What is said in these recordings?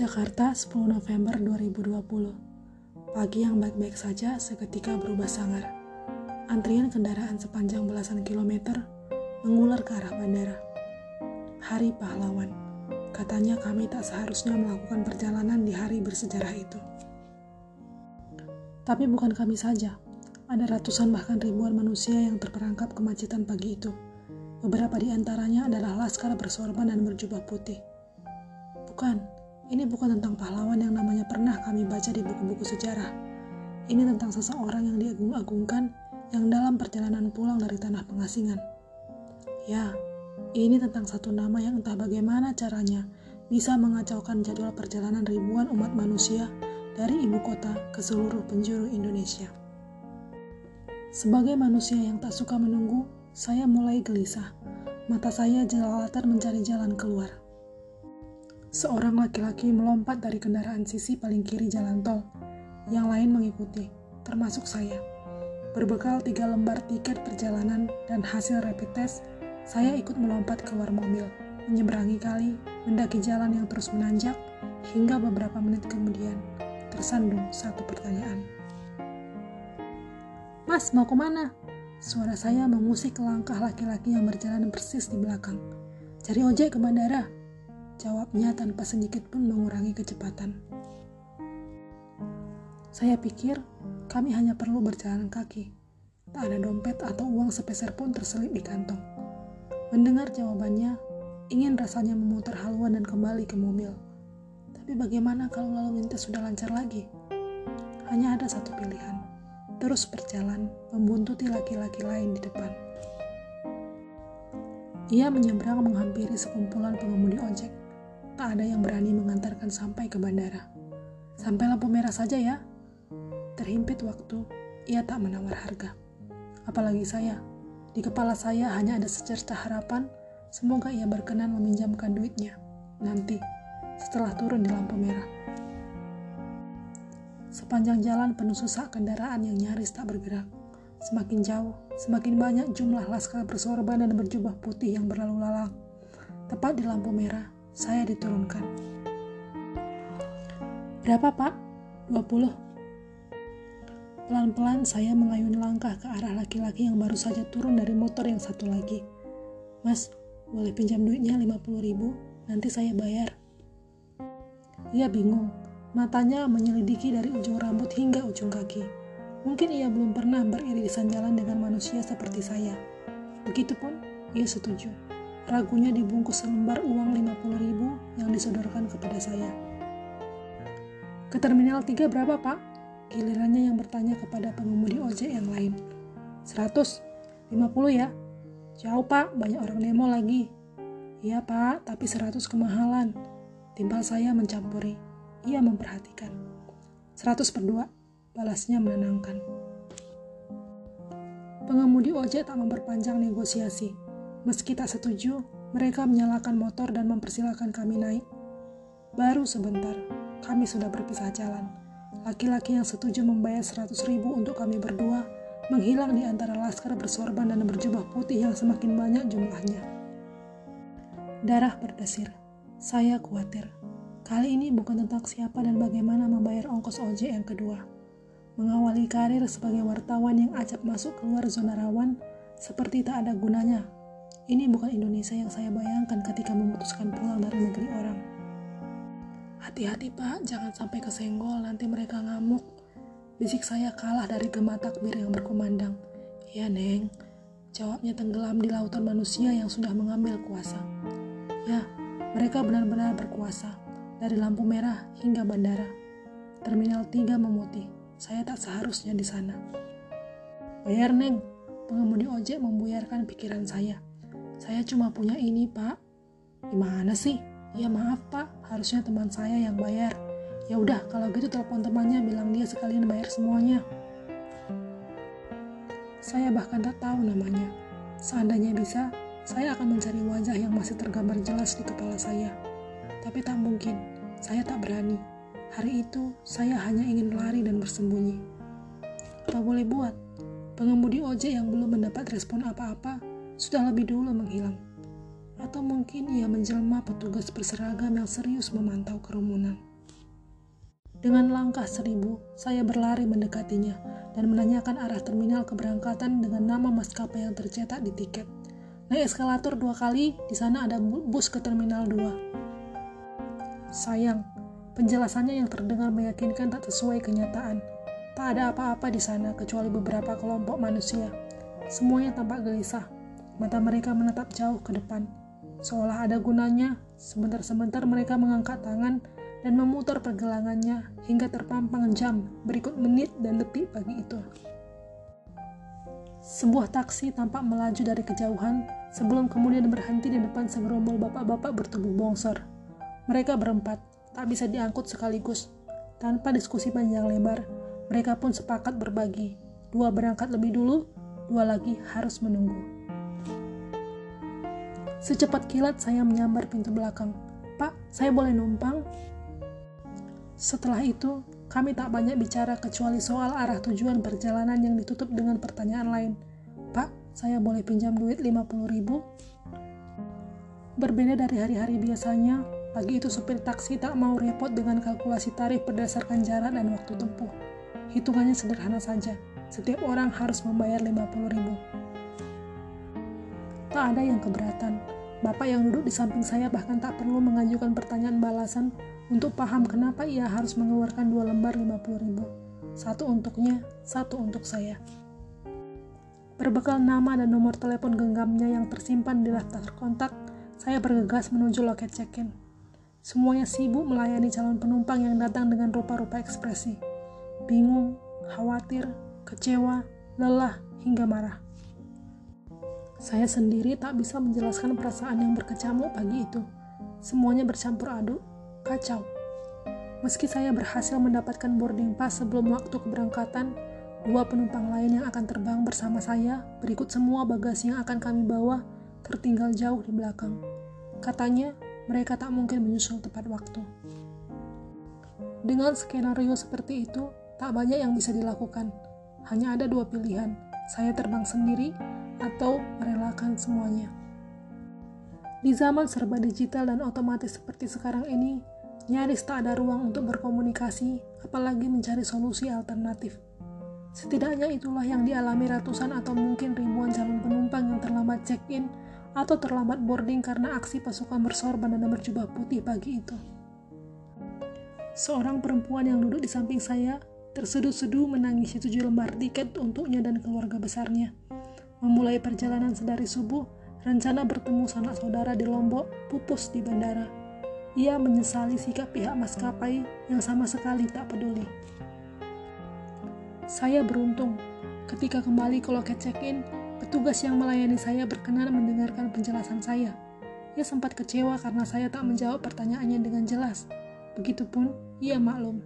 Jakarta 10 November 2020 Pagi yang baik-baik saja seketika berubah sangar. Antrian kendaraan sepanjang belasan kilometer mengular ke arah bandara. Hari Pahlawan. Katanya kami tak seharusnya melakukan perjalanan di hari bersejarah itu. Tapi bukan kami saja. Ada ratusan bahkan ribuan manusia yang terperangkap kemacetan pagi itu. Beberapa di antaranya adalah laskar bersorban dan berjubah putih. Bukan, ini bukan tentang pahlawan yang namanya pernah kami baca di buku-buku sejarah. Ini tentang seseorang yang diagung-agungkan yang dalam perjalanan pulang dari tanah pengasingan. Ya, ini tentang satu nama yang entah bagaimana caranya bisa mengacaukan jadwal perjalanan ribuan umat manusia dari ibu kota ke seluruh penjuru Indonesia. Sebagai manusia yang tak suka menunggu, saya mulai gelisah. Mata saya jelalatan mencari jalan keluar. Seorang laki-laki melompat dari kendaraan sisi paling kiri jalan tol. Yang lain mengikuti, termasuk saya. Berbekal tiga lembar tiket perjalanan dan hasil rapid test, saya ikut melompat keluar mobil, menyeberangi kali, mendaki jalan yang terus menanjak, hingga beberapa menit kemudian tersandung satu pertanyaan. Mas, mau ke mana? Suara saya mengusik langkah laki-laki yang berjalan persis di belakang. Cari ojek ke bandara, Jawabnya tanpa sedikit pun mengurangi kecepatan. Saya pikir kami hanya perlu berjalan kaki. Tak ada dompet atau uang sepeser pun terselip di kantong. Mendengar jawabannya, ingin rasanya memutar haluan dan kembali ke mobil. Tapi bagaimana kalau lalu lintas sudah lancar lagi? Hanya ada satu pilihan, terus berjalan membuntuti laki-laki lain di depan. Ia menyeberang menghampiri sekumpulan pengemudi ojek tak ada yang berani mengantarkan sampai ke bandara. Sampai lampu merah saja ya. Terhimpit waktu, ia tak menawar harga. Apalagi saya, di kepala saya hanya ada secerca harapan semoga ia berkenan meminjamkan duitnya nanti setelah turun di lampu merah. Sepanjang jalan penuh sesak kendaraan yang nyaris tak bergerak. Semakin jauh, semakin banyak jumlah laskar bersorban dan berjubah putih yang berlalu lalang. Tepat di lampu merah, saya diturunkan. Berapa pak? 20. Pelan-pelan saya mengayun langkah ke arah laki-laki yang baru saja turun dari motor yang satu lagi. Mas, boleh pinjam duitnya 50 ribu? Nanti saya bayar. Ia bingung. Matanya menyelidiki dari ujung rambut hingga ujung kaki. Mungkin ia belum pernah beririsan jalan dengan manusia seperti saya. Begitupun, ia setuju. Ragunya dibungkus selembar uang 50 ribu yang disodorkan kepada saya. Ke terminal 3 berapa pak? Gilirannya yang bertanya kepada pengemudi ojek yang lain. 100, 50 ya? Jauh pak, banyak orang demo lagi. Iya pak, tapi 100 kemahalan. Timbal saya mencampuri. Ia memperhatikan. 100 per 2, balasnya menenangkan. Pengemudi ojek tak memperpanjang negosiasi Meski tak setuju, mereka menyalakan motor dan mempersilahkan kami naik. Baru sebentar, kami sudah berpisah jalan. Laki-laki yang setuju membayar 100 ribu untuk kami berdua menghilang di antara laskar bersorban dan berjubah putih yang semakin banyak jumlahnya. Darah berdesir. Saya khawatir. Kali ini bukan tentang siapa dan bagaimana membayar ongkos ojek yang kedua. Mengawali karir sebagai wartawan yang acap masuk keluar zona rawan seperti tak ada gunanya ini bukan Indonesia yang saya bayangkan ketika memutuskan pulang dari negeri orang. Hati-hati pak, jangan sampai kesenggol, nanti mereka ngamuk. Bisik saya kalah dari gema takbir yang berkumandang. Ya neng, jawabnya tenggelam di lautan manusia yang sudah mengambil kuasa. Ya, mereka benar-benar berkuasa, dari lampu merah hingga bandara. Terminal 3 memutih, saya tak seharusnya di sana. Bayar neng, pengemudi ojek membuyarkan pikiran saya. Saya cuma punya ini, Pak. Gimana sih? Ya maaf, Pak. Harusnya teman saya yang bayar. Ya udah, kalau gitu telepon temannya bilang dia sekalian bayar semuanya. Saya bahkan tak tahu namanya. Seandainya bisa, saya akan mencari wajah yang masih tergambar jelas di kepala saya. Tapi tak mungkin, saya tak berani. Hari itu, saya hanya ingin lari dan bersembunyi. Apa boleh buat? Pengemudi ojek yang belum mendapat respon apa-apa sudah lebih dulu menghilang. Atau mungkin ia menjelma petugas berseragam yang serius memantau kerumunan. Dengan langkah seribu, saya berlari mendekatinya dan menanyakan arah terminal keberangkatan dengan nama maskapai yang tercetak di tiket. Naik eskalator dua kali, di sana ada bus ke terminal dua. Sayang, penjelasannya yang terdengar meyakinkan tak sesuai kenyataan. Tak ada apa-apa di sana kecuali beberapa kelompok manusia. Semuanya tampak gelisah. Mata mereka menatap jauh ke depan. Seolah ada gunanya, sebentar-sebentar mereka mengangkat tangan dan memutar pergelangannya hingga terpampang jam berikut menit dan detik pagi itu. Sebuah taksi tampak melaju dari kejauhan sebelum kemudian berhenti di depan segerombol bapak-bapak bertubuh bongsor. Mereka berempat, tak bisa diangkut sekaligus. Tanpa diskusi panjang lebar, mereka pun sepakat berbagi. Dua berangkat lebih dulu, dua lagi harus menunggu. Secepat kilat saya menyambar pintu belakang. Pak, saya boleh numpang? Setelah itu, kami tak banyak bicara kecuali soal arah tujuan perjalanan yang ditutup dengan pertanyaan lain. Pak, saya boleh pinjam duit 50 ribu? Berbeda dari hari-hari biasanya, pagi itu supir taksi tak mau repot dengan kalkulasi tarif berdasarkan jarak dan waktu tempuh. Hitungannya sederhana saja, setiap orang harus membayar 50 ribu. Tak ada yang keberatan. Bapak yang duduk di samping saya bahkan tak perlu mengajukan pertanyaan balasan untuk paham kenapa ia harus mengeluarkan dua lembar 50 ribu. Satu untuknya, satu untuk saya. Berbekal nama dan nomor telepon genggamnya yang tersimpan di daftar kontak, saya bergegas menuju loket check-in. Semuanya sibuk melayani calon penumpang yang datang dengan rupa-rupa ekspresi. Bingung, khawatir, kecewa, lelah, hingga marah. Saya sendiri tak bisa menjelaskan perasaan yang berkecamuk pagi itu. Semuanya bercampur aduk, kacau. Meski saya berhasil mendapatkan boarding pass sebelum waktu keberangkatan, dua penumpang lain yang akan terbang bersama saya, berikut semua bagasi yang akan kami bawa, tertinggal jauh di belakang. Katanya, mereka tak mungkin menyusul tepat waktu. Dengan skenario seperti itu, tak banyak yang bisa dilakukan. Hanya ada dua pilihan, saya terbang sendiri atau merelakan semuanya. Di zaman serba digital dan otomatis seperti sekarang ini, nyaris tak ada ruang untuk berkomunikasi, apalagi mencari solusi alternatif. Setidaknya itulah yang dialami ratusan atau mungkin ribuan calon penumpang yang terlambat check-in atau terlambat boarding karena aksi pasukan bersorban dan berjubah putih pagi itu. Seorang perempuan yang duduk di samping saya terseduh-seduh menangisi tujuh lembar tiket untuknya dan keluarga besarnya. Memulai perjalanan sedari subuh, Rencana bertemu sanak saudara di Lombok pupus di bandara. Ia menyesali sikap pihak maskapai yang sama sekali tak peduli. Saya beruntung. Ketika kembali ke loket check-in, petugas yang melayani saya berkenan mendengarkan penjelasan saya. Ia sempat kecewa karena saya tak menjawab pertanyaannya dengan jelas. Begitupun, ia maklum.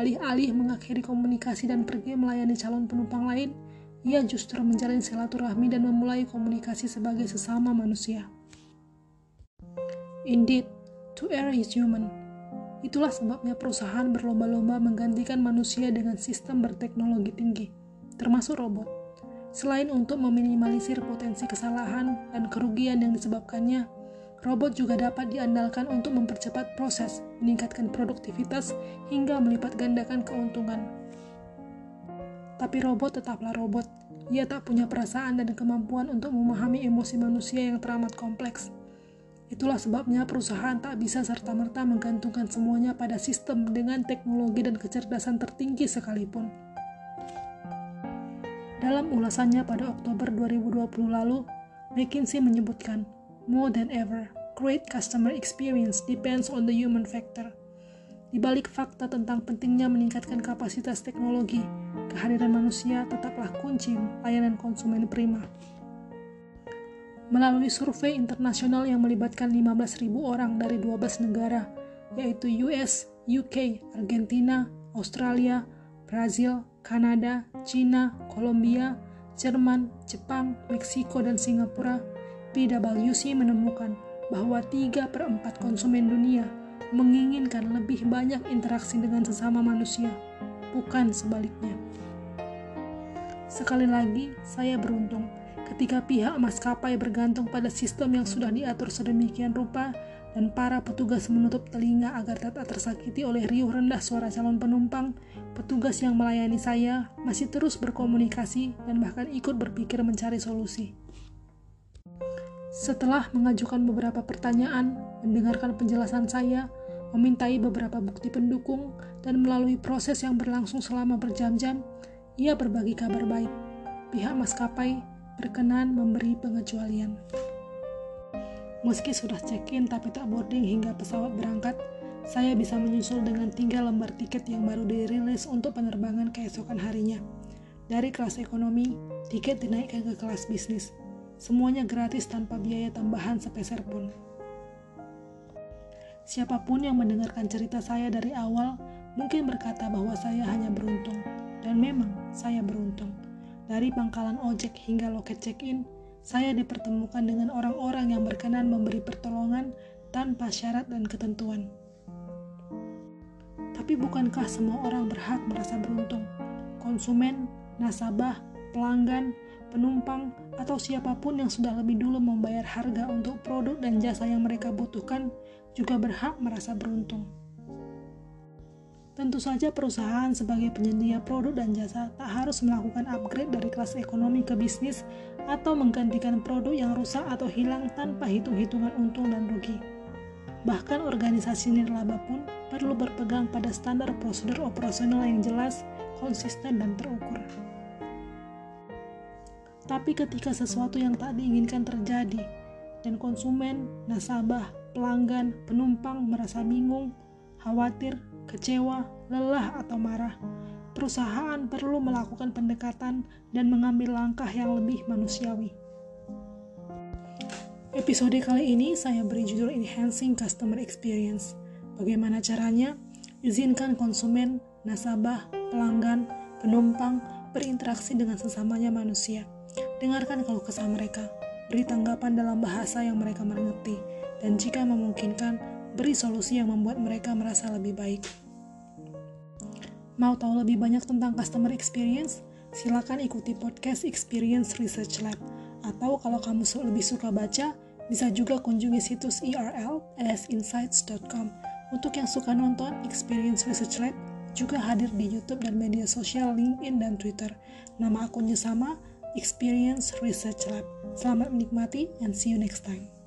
Alih-alih mengakhiri komunikasi dan pergi melayani calon penumpang lain, ia justru menjalin silaturahmi dan memulai komunikasi sebagai sesama manusia. Indeed, to err is human. Itulah sebabnya perusahaan berlomba-lomba menggantikan manusia dengan sistem berteknologi tinggi, termasuk robot. Selain untuk meminimalisir potensi kesalahan dan kerugian yang disebabkannya, robot juga dapat diandalkan untuk mempercepat proses, meningkatkan produktivitas, hingga melipat gandakan keuntungan. Tapi robot tetaplah robot. Ia tak punya perasaan dan kemampuan untuk memahami emosi manusia yang teramat kompleks. Itulah sebabnya perusahaan tak bisa serta-merta menggantungkan semuanya pada sistem dengan teknologi dan kecerdasan tertinggi sekalipun. Dalam ulasannya pada Oktober 2020 lalu, McKinsey menyebutkan, More than ever, great customer experience depends on the human factor. Di balik fakta tentang pentingnya meningkatkan kapasitas teknologi, kehadiran manusia tetaplah kunci layanan konsumen prima. Melalui survei internasional yang melibatkan 15.000 orang dari 12 negara, yaitu US, UK, Argentina, Australia, Brazil, Kanada, China, Kolombia, Jerman, Jepang, Meksiko, dan Singapura, PwC menemukan bahwa 3 per 4 konsumen dunia menginginkan lebih banyak interaksi dengan sesama manusia, bukan sebaliknya. Sekali lagi, saya beruntung ketika pihak maskapai bergantung pada sistem yang sudah diatur sedemikian rupa dan para petugas menutup telinga agar tak tersakiti oleh riuh rendah suara calon penumpang, petugas yang melayani saya masih terus berkomunikasi dan bahkan ikut berpikir mencari solusi. Setelah mengajukan beberapa pertanyaan, mendengarkan penjelasan saya, memintai beberapa bukti pendukung, dan melalui proses yang berlangsung selama berjam-jam, ia berbagi kabar baik. Pihak maskapai berkenan memberi pengecualian. Meski sudah check-in tapi tak boarding hingga pesawat berangkat, saya bisa menyusul dengan tiga lembar tiket yang baru dirilis untuk penerbangan keesokan harinya. Dari kelas ekonomi, tiket dinaikkan ke kelas bisnis. Semuanya gratis tanpa biaya tambahan sepeser pun. Siapa pun yang mendengarkan cerita saya dari awal mungkin berkata bahwa saya hanya beruntung, dan memang saya beruntung dari pangkalan ojek hingga loket check-in, saya dipertemukan dengan orang-orang yang berkenan memberi pertolongan tanpa syarat dan ketentuan. Tapi bukankah semua orang berhak merasa beruntung? Konsumen, nasabah, pelanggan, penumpang, atau siapa pun yang sudah lebih dulu membayar harga untuk produk dan jasa yang mereka butuhkan juga berhak merasa beruntung. Tentu saja perusahaan sebagai penyedia produk dan jasa tak harus melakukan upgrade dari kelas ekonomi ke bisnis atau menggantikan produk yang rusak atau hilang tanpa hitung-hitungan untung dan rugi. Bahkan organisasi nirlaba pun perlu berpegang pada standar prosedur operasional yang jelas, konsisten, dan terukur. Tapi ketika sesuatu yang tak diinginkan terjadi, dan konsumen, nasabah, pelanggan, penumpang merasa bingung, khawatir, kecewa, lelah, atau marah, perusahaan perlu melakukan pendekatan dan mengambil langkah yang lebih manusiawi. Episode kali ini saya beri judul Enhancing Customer Experience. Bagaimana caranya? Izinkan konsumen, nasabah, pelanggan, penumpang berinteraksi dengan sesamanya manusia. Dengarkan kalau kesah mereka, beri tanggapan dalam bahasa yang mereka mengerti, dan jika memungkinkan, beri solusi yang membuat mereka merasa lebih baik. Mau tahu lebih banyak tentang customer experience? Silakan ikuti podcast Experience Research Lab. Atau kalau kamu lebih suka baca, bisa juga kunjungi situs IRL lsinsights.com. Untuk yang suka nonton, Experience Research Lab juga hadir di YouTube dan media sosial LinkedIn dan Twitter. Nama akunnya sama, Experience Research Lab. Selamat menikmati and see you next time.